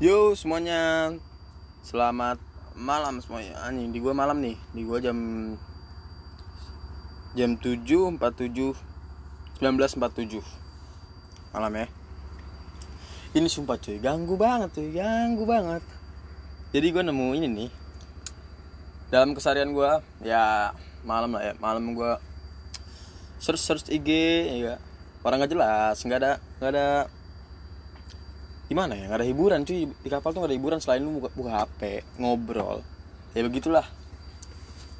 Yo semuanya. Selamat malam semuanya. Anjing di gua malam nih. Di gua jam Jam 7.47 19.47 Malam ya. Ini sumpah cuy Ganggu banget cuy Ganggu banget. Jadi gua nemu ini nih. Dalam keseharian gua Ya malam lah ya. Malam gua Search search IG ya. Orang gak jelas nggak ada nggak ada gimana ya? Nggak ada hiburan cuy. Di kapal tuh nggak ada hiburan selain lu buka, buka HP ngobrol. Ya begitulah.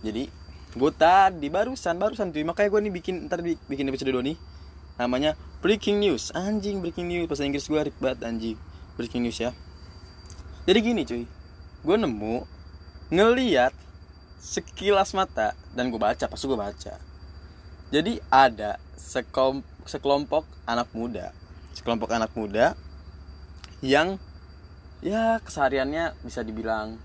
Jadi gue tadi barusan barusan cuy. Makanya gue nih bikin ntar bi- bikin episode 2 nih. Namanya breaking news. Anjing breaking news. Bahasa Inggris gue ribet anjing. Breaking news ya. Jadi gini cuy. Gue nemu ngeliat sekilas mata dan gue baca pas gue baca. Jadi ada sekom, sekelompok anak muda. Sekelompok anak muda yang ya kesehariannya bisa dibilang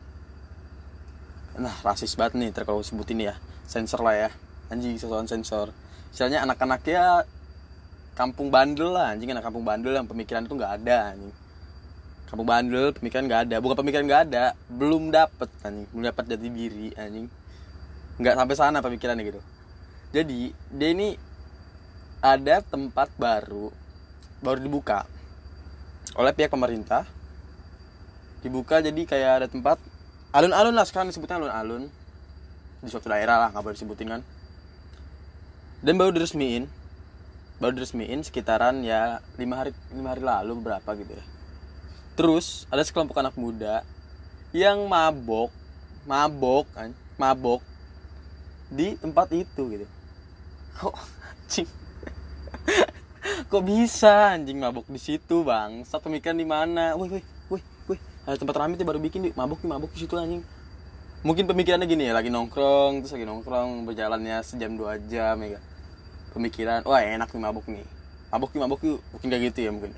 nah rasis banget nih ter kalau sebutin ya. Sensor lah ya. Anjing sosokan sensor. Misalnya anak-anak ya kampung bandel lah anjing anak kampung bandel yang pemikiran itu nggak ada anjing. Kampung bandel pemikiran nggak ada. Bukan pemikiran nggak ada belum dapet anjing. Belum dapat jati diri anjing. Nggak sampai sana pemikirannya gitu. Jadi dia ini ada tempat baru baru dibuka oleh pihak pemerintah. Dibuka jadi kayak ada tempat alun-alun lah sekarang disebutnya alun-alun. Di suatu daerah lah nggak boleh disebutin kan. Dan baru diresmiin baru diresmiin sekitaran ya lima hari lima hari lalu berapa gitu ya. Terus ada sekelompok anak muda yang mabok mabok kan mabok di tempat itu gitu. Kok anjing kok bisa? Anjing mabok di situ bang saat pemikiran di mana? Wih wih wih wih. Ada tempat rame tuh baru bikin nih mabok nih mabok di situ anjing. Mungkin pemikirannya gini ya lagi nongkrong terus lagi nongkrong berjalannya sejam dua jam ya kan. pemikiran wah enak nih mabok nih. Mabok nih mabok yuk. Mungkin kayak gitu ya mungkin.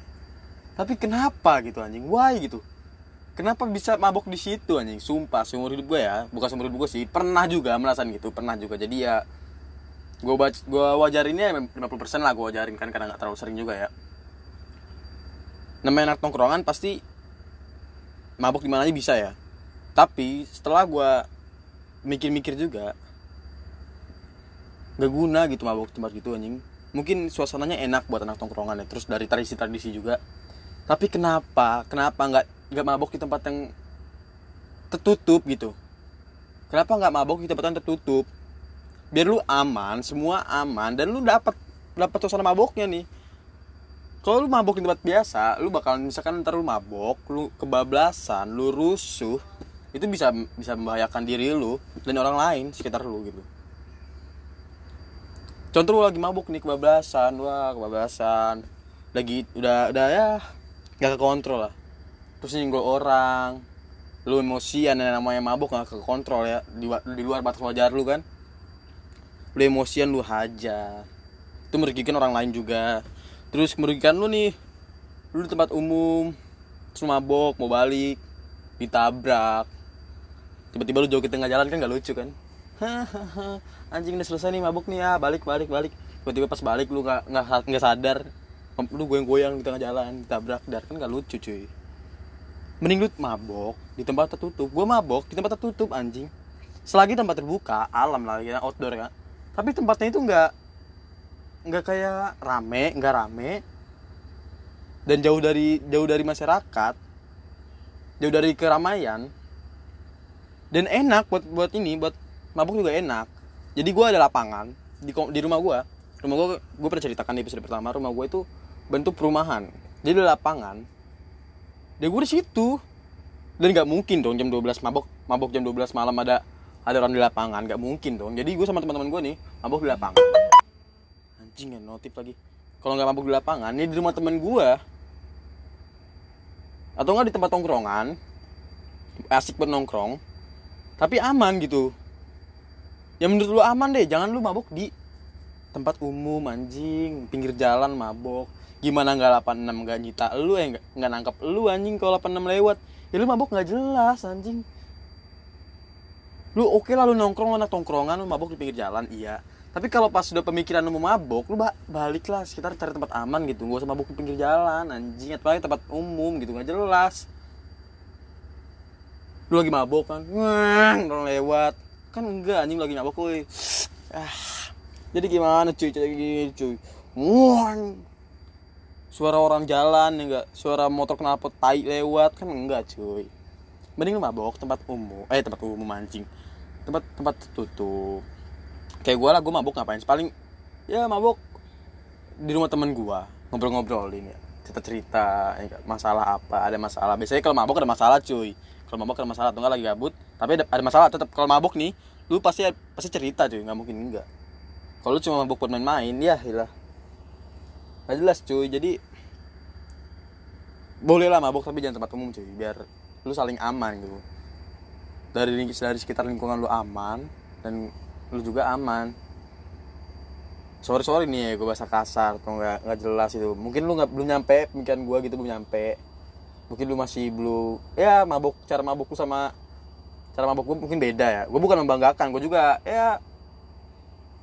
Tapi kenapa gitu anjing? Why gitu? Kenapa bisa mabok di situ anjing? Sumpah seumur hidup gue ya bukan seumur hidup gue sih pernah juga merasakan gitu pernah juga. Jadi ya gue baca gue wajarinnya 50% lah gue wajarin kan karena nggak terlalu sering juga ya. Namanya anak tongkrongan pasti mabok di mana aja bisa ya. Tapi setelah gue mikir-mikir juga gak guna gitu mabok di tempat gitu anjing. Mungkin suasananya enak buat anak tongkrongan ya terus dari tradisi-tradisi juga. Tapi kenapa kenapa nggak nggak mabok di tempat yang tertutup gitu? Kenapa nggak mabok di tempat yang tertutup biar lu aman semua aman dan lu dapat dapat suasana maboknya nih. Kalau lu mabok di tempat biasa lu bakal misalkan ntar lu mabok lu kebablasan lu rusuh itu bisa bisa membahayakan diri lu dan orang lain sekitar lu gitu. Contoh lu lagi mabuk nih kebablasan wah kebablasan. Lagi udah udah ya nggak kekontrol lah. Terus nyenggol orang lu emosian yang namanya mabuk nggak kekontrol ya di, di luar batas wajar lu kan lu emosian lu hajar itu merugikan orang lain juga. Terus merugikan lu nih lu di tempat umum terus mabok mau balik ditabrak. Tiba-tiba lu joget tengah jalan kan gak lucu kan? Anjing udah selesai nih mabuk nih ya balik balik balik. Tiba-tiba pas balik lu nggak nggak sadar lu goyang-goyang di tengah jalan ditabrak dar kan gak lucu cuy. Mending lu mabok di tempat tertutup. Gua mabok di tempat tertutup anjing. Selagi tempat terbuka alam lah ya outdoor ya tapi tempatnya itu nggak nggak kayak rame nggak rame. Dan jauh dari jauh dari masyarakat. Jauh dari keramaian. Dan enak buat buat ini buat mabuk juga enak. Jadi gua ada lapangan di di rumah gua. Rumah gua gua pernah ceritakan di episode pertama rumah gua itu bentuk perumahan. Jadi ada lapangan. Dan gue di situ. Dan nggak mungkin dong jam 12 mabok mabok jam 12 malam ada ada orang di lapangan nggak mungkin dong. Jadi gue sama teman-teman gue nih mabok di lapangan. Anjing ya notif lagi. Kalau nggak mabok di lapangan ini di rumah teman gue atau nggak di tempat tongkrongan asik bernongkrong tapi aman gitu. Ya menurut lu aman deh jangan lu mabok di tempat umum anjing. Pinggir jalan mabok. Gimana nggak 86 nggak nyita lu ya nggak nangkep lu anjing kalau 86 lewat. Ya lu mabok nggak jelas anjing lu oke lah lu nongkrong lu anak tongkrongan lu mabok di pinggir jalan iya. Tapi kalau pas udah pemikiran lu mau mabok lu ba- balik lah sekitar cari tempat aman gitu. Gak usah mabuk di pinggir jalan anjing. Atau lagi tempat umum gitu nggak jelas. Lu lagi mabok kan? Wang, orang lewat. Kan enggak anjing lagi mabok kuy ah jadi gimana cuy? Jadi gini cuy. Wang. suara orang jalan ya enggak suara motor knalpot tai lewat? Kan enggak cuy. Mending lu mabok tempat umum. Eh tempat umum mancing tempat tempat tertutup. Kayak gue lah gue mabok ngapain paling ya mabok di rumah temen gue ngobrol-ngobrolin ya. Cerita cerita masalah apa ada masalah. Biasanya kalau mabok ada masalah cuy. Kalau mabok ada masalah atau enggak lagi gabut tapi ada, ada masalah tetap kalau mabok nih lu pasti pasti cerita cuy. Nggak mungkin enggak kalau lu cuma mabok buat main-main ya hilah nggak jelas cuy. Jadi boleh lah mabok tapi jangan tempat umum cuy. Biar lu saling aman gitu dari dari sekitar lingkungan lu aman dan lu juga aman. Sorry sorry nih ya gue bahasa kasar atau nggak nggak jelas itu. Mungkin lu nggak belum nyampe pemikiran gue gitu belum nyampe. Mungkin lu masih belum ya mabuk cara mabuk lu sama cara mabuk gue mungkin beda ya. Gue bukan membanggakan gue juga ya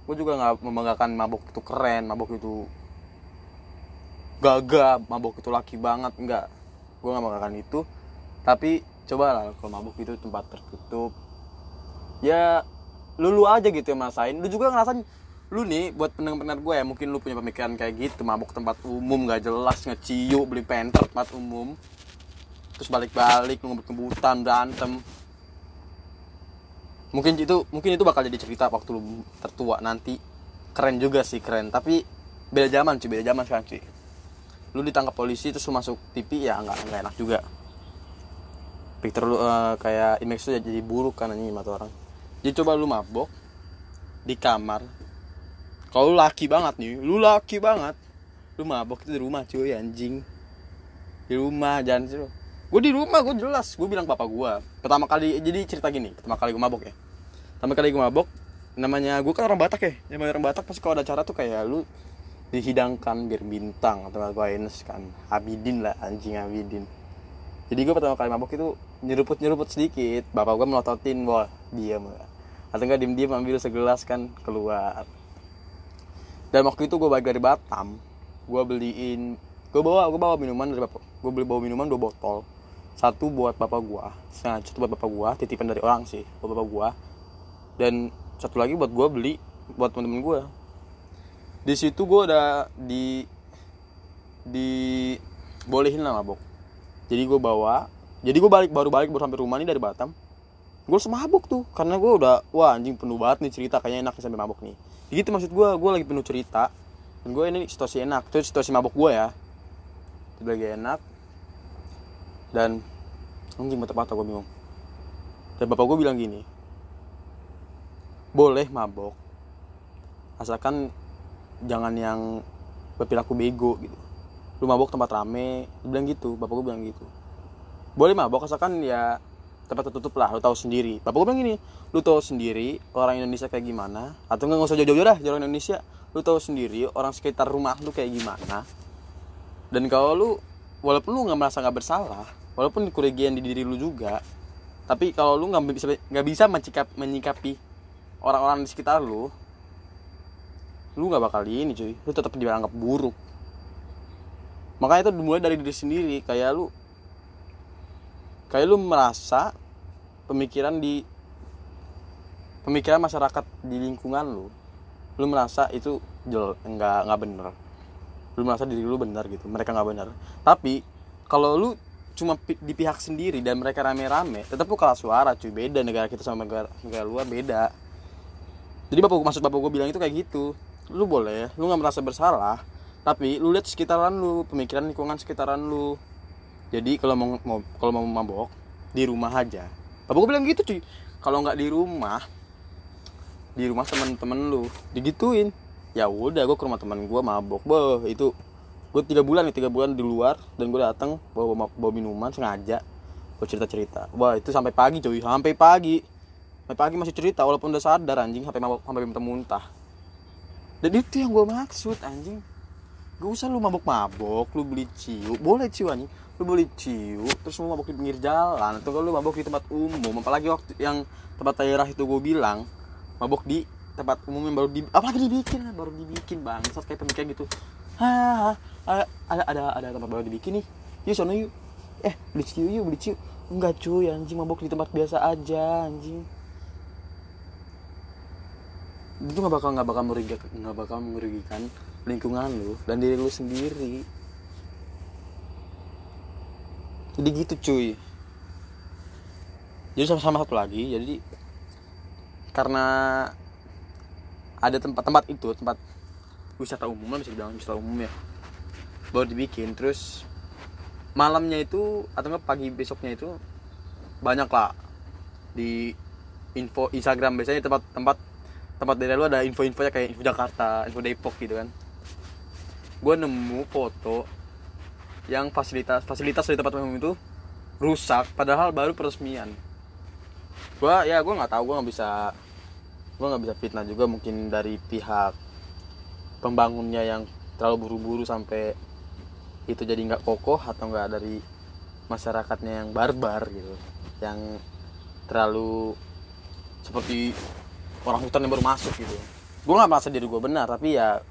gue juga nggak membanggakan mabuk itu keren mabuk itu gagah mabuk itu laki banget enggak gue nggak membanggakan itu. Tapi coba lah kalau mabuk itu tempat tertutup. Ya lu lu aja gitu yang merasain. Lu juga ngerasain lu nih buat pendengar-pendengar gue ya mungkin lu punya pemikiran kayak gitu. Mabuk tempat umum gak jelas ngeciu beli penter tempat umum. Terus balik-balik ngebut-ngebutan berantem. Mungkin itu mungkin itu bakal jadi cerita waktu lu tertua nanti. Keren juga sih keren. Tapi beda zaman sih beda zaman sekarang sih lu ditangkap polisi terus lu masuk TV ya nggak nggak enak juga picture lu uh, kayak image tuh jadi buruk kan ini mata orang. Jadi coba lu mabok di kamar. Kalau lu laki banget nih lu laki banget lu mabok itu di rumah cuy anjing. Di rumah jangan sih gue di rumah gue jelas. Gue bilang papa gue pertama kali jadi cerita gini pertama kali gue mabok ya. Pertama kali gue mabok namanya gue kan orang Batak ya. Namanya orang Batak pasti kalau ada acara tuh kayak lu dihidangkan bir bintang atau Ines kan. Abidin lah anjing Abidin. Jadi gue pertama kali mabok itu nyeruput nyeruput sedikit. Bapak gue melototin wah diam atau enggak diem diem ambil segelas kan keluar. Dan waktu itu gue balik dari Batam gue beliin gue bawa gue bawa minuman dari bapak gue beli bawa minuman dua botol. Satu buat bapak gue sengaja satu buat bapak gue titipan dari orang sih buat bapak gue dan satu lagi buat gue beli buat temen-temen gue di situ gue udah di di bolehin lah mabok. Jadi gue bawa jadi gue balik baru balik baru sampai rumah nih dari Batam. Gue semabuk tuh karena gue udah wah anjing penuh banget nih cerita kayaknya enak sampai mabuk nih. Gitu maksud gue gue lagi penuh cerita dan gue ini situasi enak. Itu situasi mabuk gue ya. Itu lagi enak dan anjing mata patah gue bingung. Dan bapak gue bilang gini boleh mabok asalkan jangan yang berperilaku bego gitu. Lu mabok tempat rame dia bilang gitu bapak gue bilang gitu boleh mabok asalkan ya tempat tertutup lah. Lu tahu sendiri. Bapak gue bilang gini lu tahu sendiri orang Indonesia kayak gimana? Atau nggak usah jauh-jauh dah orang Indonesia. Lu tahu sendiri orang sekitar rumah lu kayak gimana? Dan kalau lu walaupun lu nggak merasa nggak bersalah walaupun kerugian di diri lu juga tapi kalau lu nggak bisa nggak bisa menyikap, menyikapi orang-orang di sekitar lu lu nggak bakal ini cuy. Lu tetap dianggap buruk. Makanya itu dimulai dari diri sendiri. Kayak lu kayak lu merasa pemikiran di pemikiran masyarakat di lingkungan lu lu merasa itu jel nggak nggak bener. Lu merasa diri lu benar gitu mereka nggak benar tapi kalau lu cuma di pihak sendiri dan mereka rame-rame tetap lu kalah suara cuy. Beda negara kita sama negara, negara luar beda. Jadi bapak maksud bapak gue bilang itu kayak gitu. Lu boleh lu nggak merasa bersalah tapi lu lihat sekitaran lu pemikiran lingkungan sekitaran lu jadi kalau mau, mau kalau mau mabok di rumah aja. Bapak gue bilang gitu cuy. Kalau nggak di rumah di rumah temen-temen lu digituin. Ya udah gue ke rumah teman gue mabok boh itu gue tiga bulan nih tiga bulan di luar dan gue datang bawa, bawa bawa minuman sengaja. Gue cerita cerita wah itu sampai pagi cuy. Sampai pagi. Sampai pagi masih cerita walaupun udah sadar anjing sampai mabok sampai muntah muntah. Dan itu yang gue maksud anjing gak usah lu mabok-mabok lu beli ciu boleh ciu anjing. Lu beli ciu terus lu mabok di pinggir jalan. Atau lu mabok di tempat umum. Apalagi waktu yang tempat daerah itu gue bilang mabok di tempat umum yang baru di apalagi dibikin baru dibikin bang saat kayak pemikiran gitu. Ha ada ada ada tempat baru dibikin nih. Yuk sono yuk. Eh beli ciu yuk beli ciu enggak cuy anjing. Mabok di tempat biasa aja anjing. Itu nggak bakal nggak bakal merugikan nggak bakal merugikan lingkungan lu dan diri lu sendiri. Jadi gitu cuy. Jadi sama sama satu lagi jadi karena ada tempat-tempat itu tempat wisata umum lah bisa dibilang wisata umum ya. Baru dibikin terus malamnya itu atau enggak pagi besoknya itu banyak lah. Di info Instagram biasanya tempat-tempat tempat daerah lu ada info-infonya kayak info Jakarta, info Depok gitu kan. Gue nemu foto yang fasilitas fasilitas di tempat umum itu rusak padahal baru peresmian. Gua ya gue nggak tahu gue nggak bisa gue nggak bisa fitnah juga mungkin dari pihak pembangunnya yang terlalu buru-buru sampai itu jadi nggak kokoh atau nggak dari masyarakatnya yang barbar gitu yang terlalu seperti orang hutan yang baru masuk gitu gue nggak merasa diri gue benar tapi ya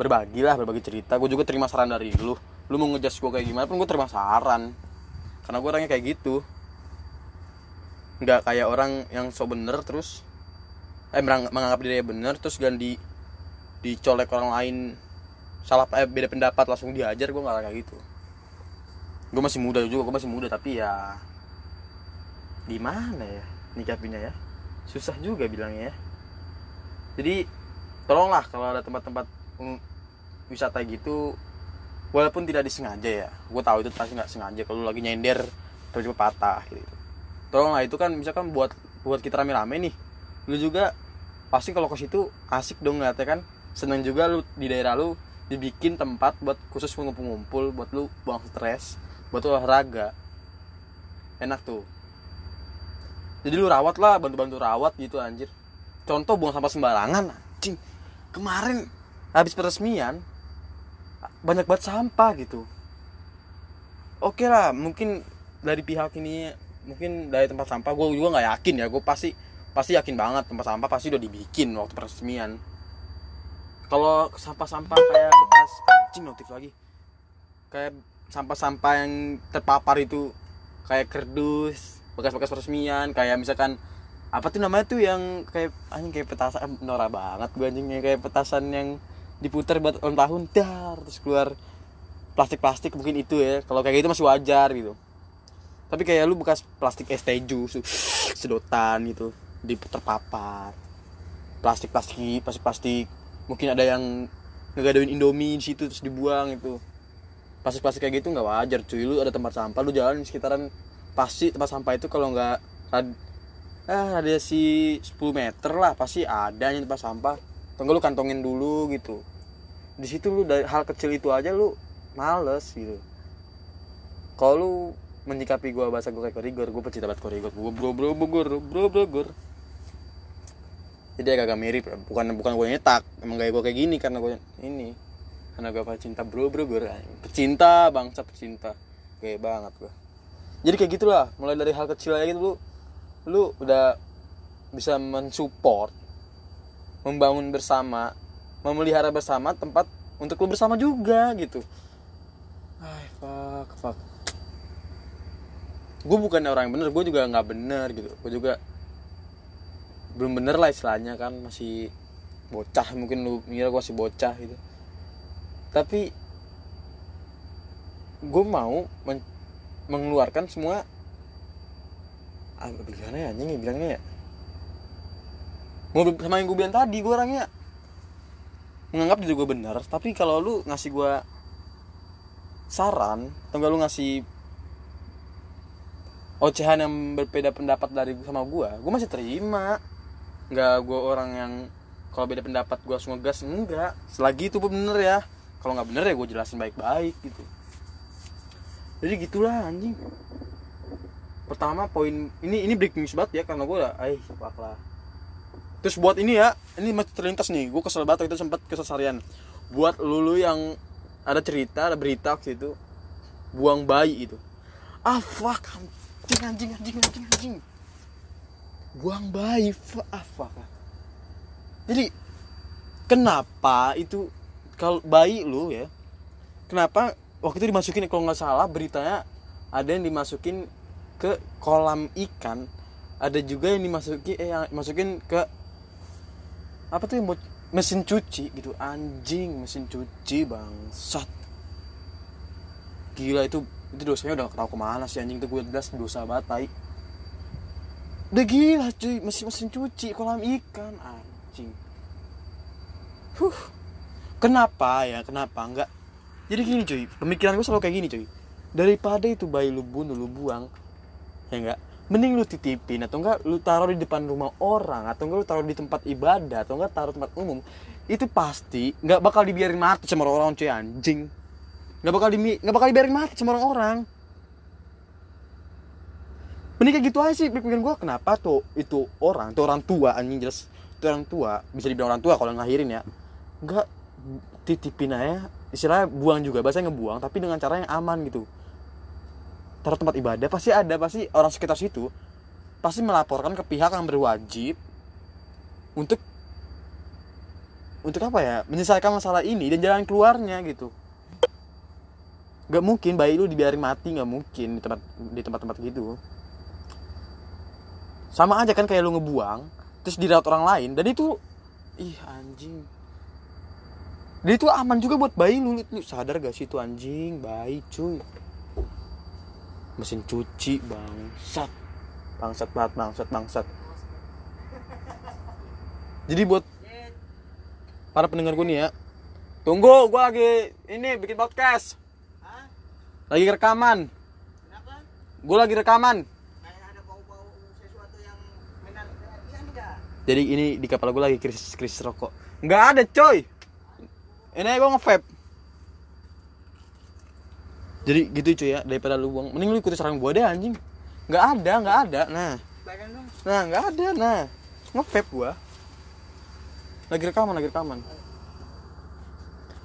berbagi lah berbagi cerita. Gue juga terima saran dari lu. Lu mau ngejudge gue kayak gimana pun gue terima saran. Karena gue orangnya kayak gitu. Nggak kayak orang yang so bener terus eh menganggap dirinya bener terus ganti dicolek orang lain. Salah eh, beda pendapat langsung diajar gue nggak kayak gitu. Gue masih muda juga gue masih muda tapi ya gimana ya nikapinnya ya? Susah juga bilangnya ya. Jadi tolonglah kalau ada tempat-tempat wisata gitu walaupun tidak disengaja ya. Gue tahu itu pasti nggak sengaja kalau lagi nyender terus juga patah gitu. Tolonglah itu kan misalkan buat buat kita rame-rame nih lu juga pasti kalau ke situ asik dong ngeliatnya kan. Seneng juga lu di daerah lu dibikin tempat buat khusus ngumpul-ngumpul buat lu buang stres buat lu olahraga. Enak tuh. Jadi lu rawat lah bantu-bantu rawat gitu anjir. Contoh buang sampah sembarangan anjing. Kemarin habis peresmian banyak banget sampah gitu. Oke lah mungkin dari pihak ini mungkin dari tempat sampah gue juga nggak yakin ya. Gue pasti pasti yakin banget tempat sampah pasti udah dibikin waktu peresmian. Kalau sampah-sampah kayak bekas anjing notif lagi. Kayak sampah-sampah yang terpapar itu kayak kerdus bekas-bekas peresmian kayak misalkan apa tuh namanya tuh yang kayak anjing kayak petasan norak banget gue anjingnya kayak petasan yang diputar buat ulang tahun dar terus keluar plastik-plastik mungkin itu ya. Kalau kayak gitu masih wajar gitu. Tapi kayak lu bekas plastik es teh jus sedotan gitu di terpapar plastik plastik plastik plastik mungkin ada yang ngegadoin indomie di situ terus dibuang itu. Plastik plastik kayak gitu nggak wajar cuy. Lu ada tempat sampah lu jalan di sekitaran pasti tempat sampah itu kalau nggak rad ah si 10 meter lah pasti ada yang tempat sampah. Tunggu lu kantongin dulu gitu di situ lu dari hal kecil itu aja lu males gitu. Kalau lu menyikapi gua bahasa gua kayak korigor gua pecinta banget korigor. Gua bro bro bro bro bro bro jadi agak, agak mirip bukan bukan gue nyetak emang gaya gue kayak gini karena gue ini karena gue pecinta bro bro gue pecinta bangsa pecinta. Gaya banget gue jadi kayak gitulah mulai dari hal kecil aja gitu lu lu udah bisa mensupport membangun bersama memelihara bersama tempat untuk lu bersama juga gitu. Ay, fuck fuck. Gue bukan orang yang bener gue juga nggak bener gitu. Gue juga belum bener lah istilahnya kan masih bocah mungkin lu ngira gue masih bocah gitu. Tapi gue mau men mengeluarkan semua ah, gimana ya anjing ya bilangnya ya? Mau sama yang gue bilang tadi gue orangnya menganggap diri gue benar tapi kalau lu ngasih gue saran atau lu ngasih ocehan yang berbeda pendapat dari sama gue gue masih terima. Nggak gue orang yang kalau beda pendapat gue semua gas enggak. Selagi itu bener ya. Kalau nggak bener ya gue jelasin baik-baik gitu. Jadi gitulah anjing. Pertama poin ini ini breaking news banget ya karena gue udah eh lah terus buat ini ya ini masih terlintas nih. Gue kesel banget itu sempat kesesarian buat lulu yang ada cerita ada berita waktu itu buang bayi itu. Ah fuck. Anjing anjing anjing anjing anjing. Buang bayi apa jadi kenapa itu kalau bayi lu ya kenapa waktu itu dimasukin kalau nggak salah beritanya ada yang dimasukin ke kolam ikan ada juga yang dimasuki eh yang masukin ke apa tuh yang buat mesin cuci gitu? Anjing mesin cuci bangsat. Gila itu itu dosanya udah tahu ke mana sih anjing. Itu gue jelas dosa banget tai. Udah gila cuy mesin mesin cuci kolam ikan anjing. Huh. Kenapa ya? Kenapa enggak? Jadi gini cuy pemikiran gue selalu kayak gini cuy. Daripada itu bayi lu bunuh lu buang ya enggak mending lu titipin atau enggak lu taruh di depan rumah orang atau enggak lu taruh di tempat ibadah atau enggak taruh tempat umum itu pasti nggak bakal dibiarin mati sama orang-orang cuy anjing. Nggak bakal di nggak bakal dibiarin mati sama orang-orang. Mending kayak gitu aja sih pikiran gue kenapa tuh itu orang tuh orang tua anjing jelas. Itu orang tua bisa dibilang orang tua kalau ngelahirin ya. Nggak titipin aja istilahnya buang juga bahasa ngebuang tapi dengan cara yang aman gitu taruh tempat ibadah pasti ada pasti orang sekitar situ pasti melaporkan ke pihak yang berwajib untuk untuk apa ya menyelesaikan masalah ini dan jalan keluarnya gitu. Nggak mungkin bayi lu dibiarin mati nggak mungkin di tempat di tempat-tempat gitu. Sama aja kan kayak lu ngebuang terus dirawat orang lain dan itu ih anjing. Dan itu aman juga buat bayi lu, lu sadar gak sih itu anjing bayi cuy mesin cuci bangsat. Bangsat banget bangsat bangsat. Jadi buat para pendengar gue nih ya tunggu gue lagi ini bikin podcast. Lagi rekaman. Gue lagi rekaman. Jadi ini di kepala gue lagi krisis krisis rokok. Nggak ada coy. Ini gue nge jadi gitu cuy ya daripada lu buang. Mending lu ikuti sarang gua deh anjing. Nggak ada nggak ada. Nah. Nah nggak ada. Nah. Nge gua. Lagi rekaman lagi rekaman.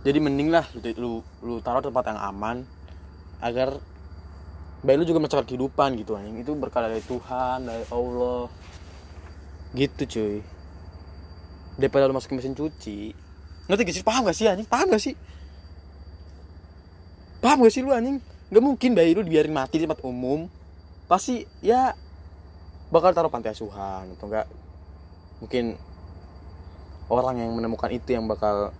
Jadi mending lah gitu, lu lu taruh tempat yang aman agar bayi lu juga mencapai kehidupan gitu anjing. Itu berkah dari Tuhan dari Allah. Gitu cuy. Daripada lu masukin mesin cuci. Ngerti gak sih? Paham gak sih anjing? Paham gak sih paham gak sih lu anjing? Nggak mungkin bayi lu dibiarin mati di tempat umum. Pasti ya bakal taruh pantai asuhan atau enggak. Mungkin orang yang menemukan itu yang bakal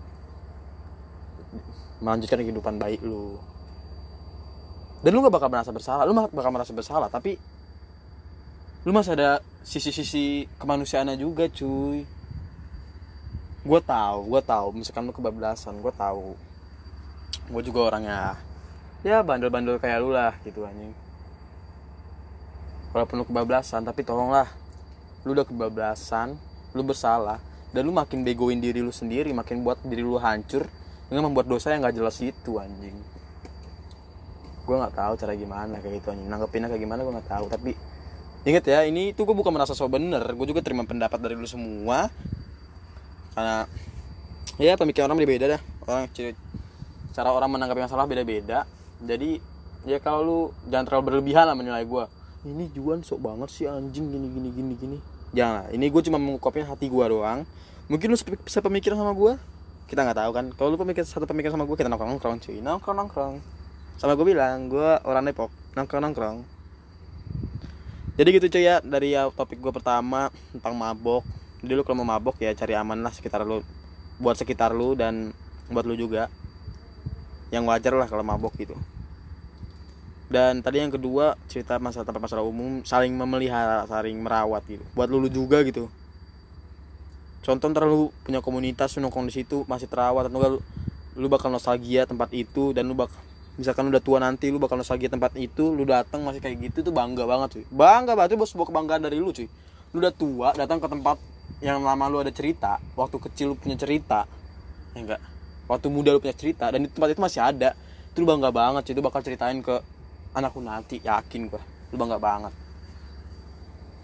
melanjutkan kehidupan baik lu. Dan lu gak bakal merasa bersalah. Lu bakal merasa bersalah tapi lu masih ada sisi-sisi kemanusiaannya juga cuy. Gue tahu gue tahu. Misalkan lu kebablasan gue tahu. Gue juga orangnya ya bandel-bandel kayak lu lah gitu anjing. Walaupun lu kebablasan tapi tolonglah lu udah kebablasan lu bersalah dan lu makin begoin diri lu sendiri makin buat diri lu hancur dengan membuat dosa yang gak jelas itu anjing. Gue nggak tahu cara gimana kayak gitu anjing. Nanggepinnya kayak gimana gue nggak tahu. Tapi inget ya ini tuh gue bukan merasa so bener. Gue juga terima pendapat dari lu semua. Karena ya pemikiran orang beda-beda dah. Orang cara orang menanggapi masalah beda-beda jadi ya kalau lu jangan terlalu berlebihan lah menilai gue ini Juan sok banget sih anjing gini gini gini gini. Jangan ini gue cuma mengungkapin hati gue doang. Mungkin lu bisa pemikiran sama gue kita nggak tahu kan. Kalau lu pemikir satu pemikiran sama gue kita nongkrong nongkrong cuy. Nongkrong nongkrong. Sama gue bilang gue orang Depok. Nongkrong nongkrong jadi gitu cuy ya. Dari ya, topik gue pertama tentang mabok. Jadi lu kalau mau mabok ya cari aman lah sekitar lu. Buat sekitar lu dan buat lu juga yang wajar lah kalau mabok gitu. Dan tadi yang kedua cerita masalah tempat masalah umum saling memelihara saling merawat gitu. Buat lulu juga gitu. Contoh terlalu punya komunitas nongkrong di situ masih terawat atau lu, lu bakal nostalgia tempat itu dan lu bakal misalkan udah tua nanti lu bakal nostalgia tempat itu lu datang masih kayak gitu tuh bangga banget cuy. Bangga banget itu bos sebuah kebanggaan dari lu cuy. Lu udah tua datang ke tempat yang lama lu ada cerita waktu kecil lu punya cerita ya enggak waktu muda lu punya cerita dan di tempat itu masih ada. Itu lu bangga banget itu bakal ceritain ke anakku nanti yakin gua. Lu bangga banget.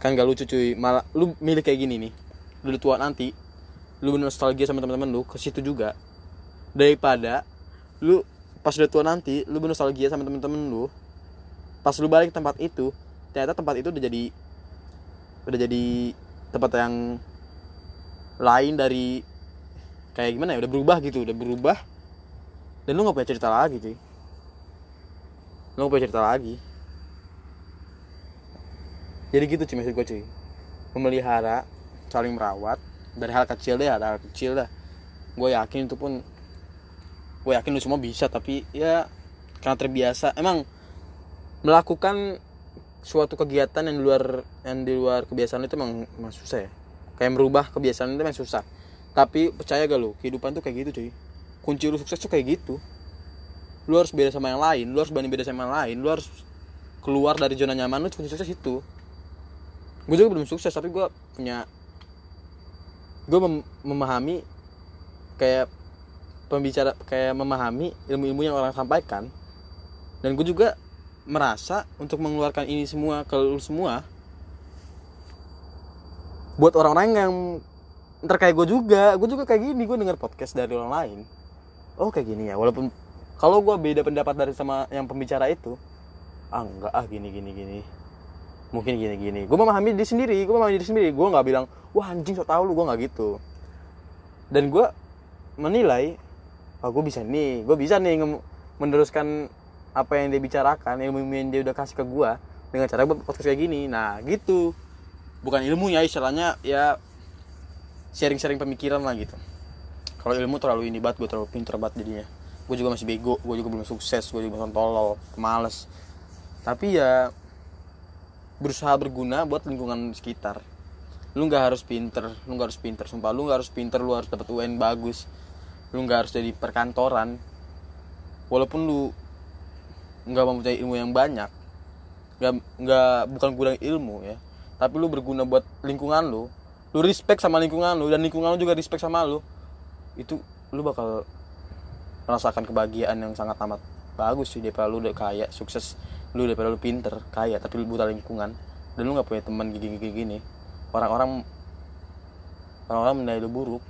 Kan gak lucu cuy. Malah lu milih kayak gini nih. Lu tua nanti lu nostalgia sama teman-teman lu ke situ juga. Daripada lu pas udah tua nanti lu nostalgia sama temen-temen lu pas lu balik ke tempat itu ternyata tempat itu udah jadi udah jadi tempat yang lain dari kayak gimana ya udah berubah gitu udah berubah. Dan lu nggak punya cerita lagi cuy. Lu gak punya cerita lagi. Jadi gitu cuy maksud gue cuy. Memelihara saling merawat dari hal kecil deh hal kecil dah. Gue yakin itu pun gue yakin lu semua bisa tapi ya karena terbiasa. Emang melakukan suatu kegiatan yang di luar yang di luar kebiasaan itu emang, emang susah ya. Kayak merubah kebiasaan itu emang susah tapi percaya gak lu kehidupan tuh kayak gitu cuy. Kunci lu sukses tuh kayak gitu. Lu harus beda sama yang lain lu harus banding beda sama yang lain lu harus keluar dari zona nyaman lu kunci sukses itu. Gue juga belum sukses tapi gue punya gue mem memahami kayak pembicara kayak memahami ilmu-ilmu yang orang sampaikan. Dan gue juga merasa untuk mengeluarkan ini semua ke lu semua buat orang-orang yang ntar kayak gue juga. Gue juga kayak gini gue denger podcast dari orang lain. Oh kayak gini ya. Walaupun kalau gue beda pendapat dari sama yang pembicara itu ah enggak ah gini gini gini. Mungkin gini gini. Gue memahami diri sendiri gue memahami diri sendiri. Gue nggak bilang wah anjing so tau lu. Gue nggak gitu. Dan gue menilai oh gue bisa nih. Gue bisa nih meneruskan apa yang dia bicarakan ilmu yang dia udah kasih ke gue dengan cara gue podcast kayak gini. Nah gitu. Bukan ilmu ya istilahnya ya sharing-sharing pemikiran lah gitu. Kalau ilmu terlalu ini banget gue terlalu pinter banget jadinya. Gue juga masih bego gue juga belum sukses gue juga masih tolol males. Tapi ya berusaha berguna buat lingkungan sekitar. Lu nggak harus pinter lu nggak harus pinter sumpah lu nggak harus pinter lu harus dapat UN bagus. Lu nggak harus jadi perkantoran. Walaupun lu nggak mempunyai ilmu yang banyak nggak nggak bukan kurang ilmu ya tapi lu berguna buat lingkungan lu lu respect sama lingkungan lu dan lingkungan lu juga respect sama lu. Itu lu bakal merasakan kebahagiaan yang sangat amat bagus sih daripada lu udah kaya sukses. Lu daripada lu pinter kaya tapi lu buta lingkungan. Dan lu nggak punya teman gini gini. Orang-orang orang-orang menilai lu buruk.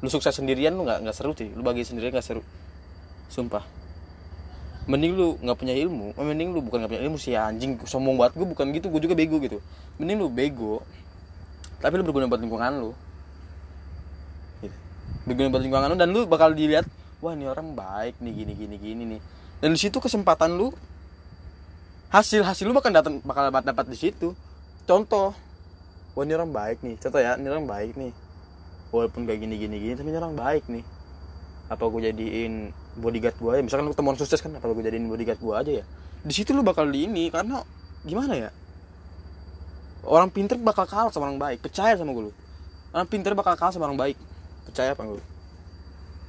Lu sukses sendirian lu nggak nggak seru sih. Lu bagi sendirian nggak seru. Sumpah. Mending lu nggak punya ilmu. Mending lu bukan nggak punya ilmu sih anjing. Sombong banget. Gue bukan gitu gue juga bego gitu. Mending lu bego tapi lu berguna buat lingkungan lu. Gitu. berguna buat lingkungan lu dan lu bakal dilihat wah ini orang baik nih gini gini gini nih. Dan di situ kesempatan lu hasil hasil lu bakal datang bakal dapat dapat di situ. Contoh wah ini orang baik nih. Contoh ya ini orang baik nih. Walaupun kayak gini gini gini tapi ini orang baik nih. Apa gue jadiin bodyguard gue ya misalkan lu ketemu orang sukses kan apa gue jadiin bodyguard gue aja ya? Di situ lu bakal di ini karena gimana ya orang pinter bakal kalah sama orang baik. Percaya sama gue lu. Orang pinter bakal kalah sama orang baik. Percaya apa gue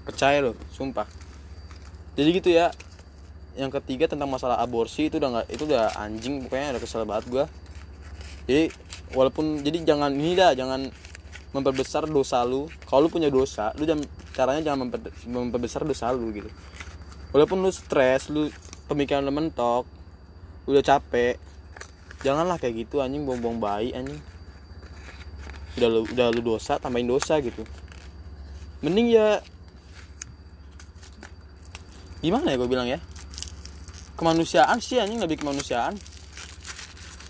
percaya lo sumpah. Jadi gitu ya. Yang ketiga tentang masalah aborsi itu udah nggak itu udah anjing pokoknya udah kesel banget gue jadi walaupun jadi jangan ini dah jangan memperbesar dosa lu. Kalau lu punya dosa lu jangan caranya jangan memper, memperbesar dosa lu gitu. Walaupun lu stres lu pemikiran lu mentok udah capek janganlah kayak gitu anjing buang-buang bayi anjing. Udah lu udah lu dosa tambahin dosa gitu. Mending ya gimana ya gue bilang ya? Kemanusiaan sih anjing lebih kemanusiaan.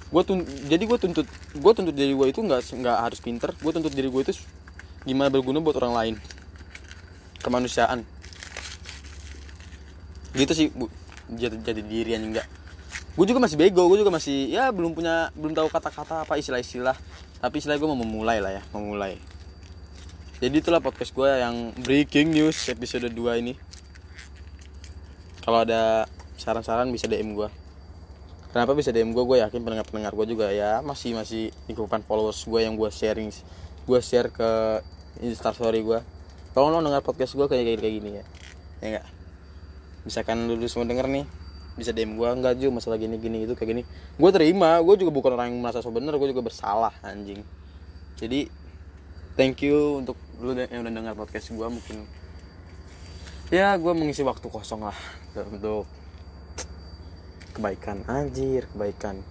Gue tun jadi gue tuntut gue tuntut diri gue itu nggak nggak harus pinter. Gue tuntut diri gue itu gimana berguna buat orang lain. Kemanusiaan. Gitu sih bu. Jadi jadi diri anjing enggak gue juga masih bego gue juga masih ya belum punya belum tahu kata-kata apa istilah-istilah. Tapi istilah gue mau memulai lah ya memulai jadi itulah podcast gue yang breaking news episode 2 ini. Kalau ada saran-saran bisa DM gue kenapa bisa DM gue gue yakin pendengar-pendengar gue juga ya masih masih lingkupan followers gue yang gue sharing gue share ke instastory gue kalau lo dengar podcast gue kayak kayak gini ya. Ya enggak misalkan lu semua denger nih bisa DM gue enggak juga masalah gini gini itu kayak gini. Gue terima gue juga bukan orang yang merasa so gue juga bersalah anjing. Jadi thank you untuk lu yang udah dengar podcast gue mungkin. Ya gue mengisi waktu kosong lah untuk kebaikan. Anjir kebaikan.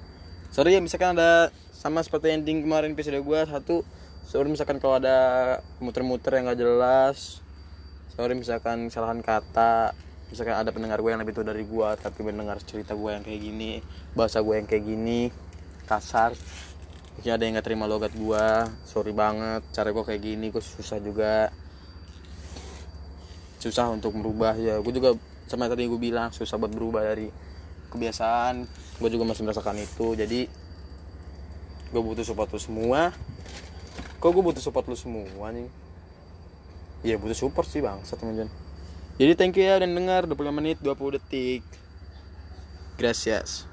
Sorry ya misalkan ada sama seperti ending kemarin episode gue satu sorry misalkan kalau ada muter-muter yang gak jelas. Sorry misalkan kesalahan kata misalkan ada pendengar gue yang lebih tua dari gue tapi mendengar cerita gue yang kayak gini bahasa gue yang kayak gini kasar mungkin ada yang nggak terima logat gue sorry banget cara gue kayak gini gue susah juga. Susah untuk merubah ya. Gue juga sama tadi gue bilang susah buat berubah dari kebiasaan. Gue juga masih merasakan itu jadi gue butuh support lu semua. Kok gue butuh support lu semua nih Iya butuh support sih bang satu menjen jadi thank you ya dan dengar 25 menit 20 detik. Gracias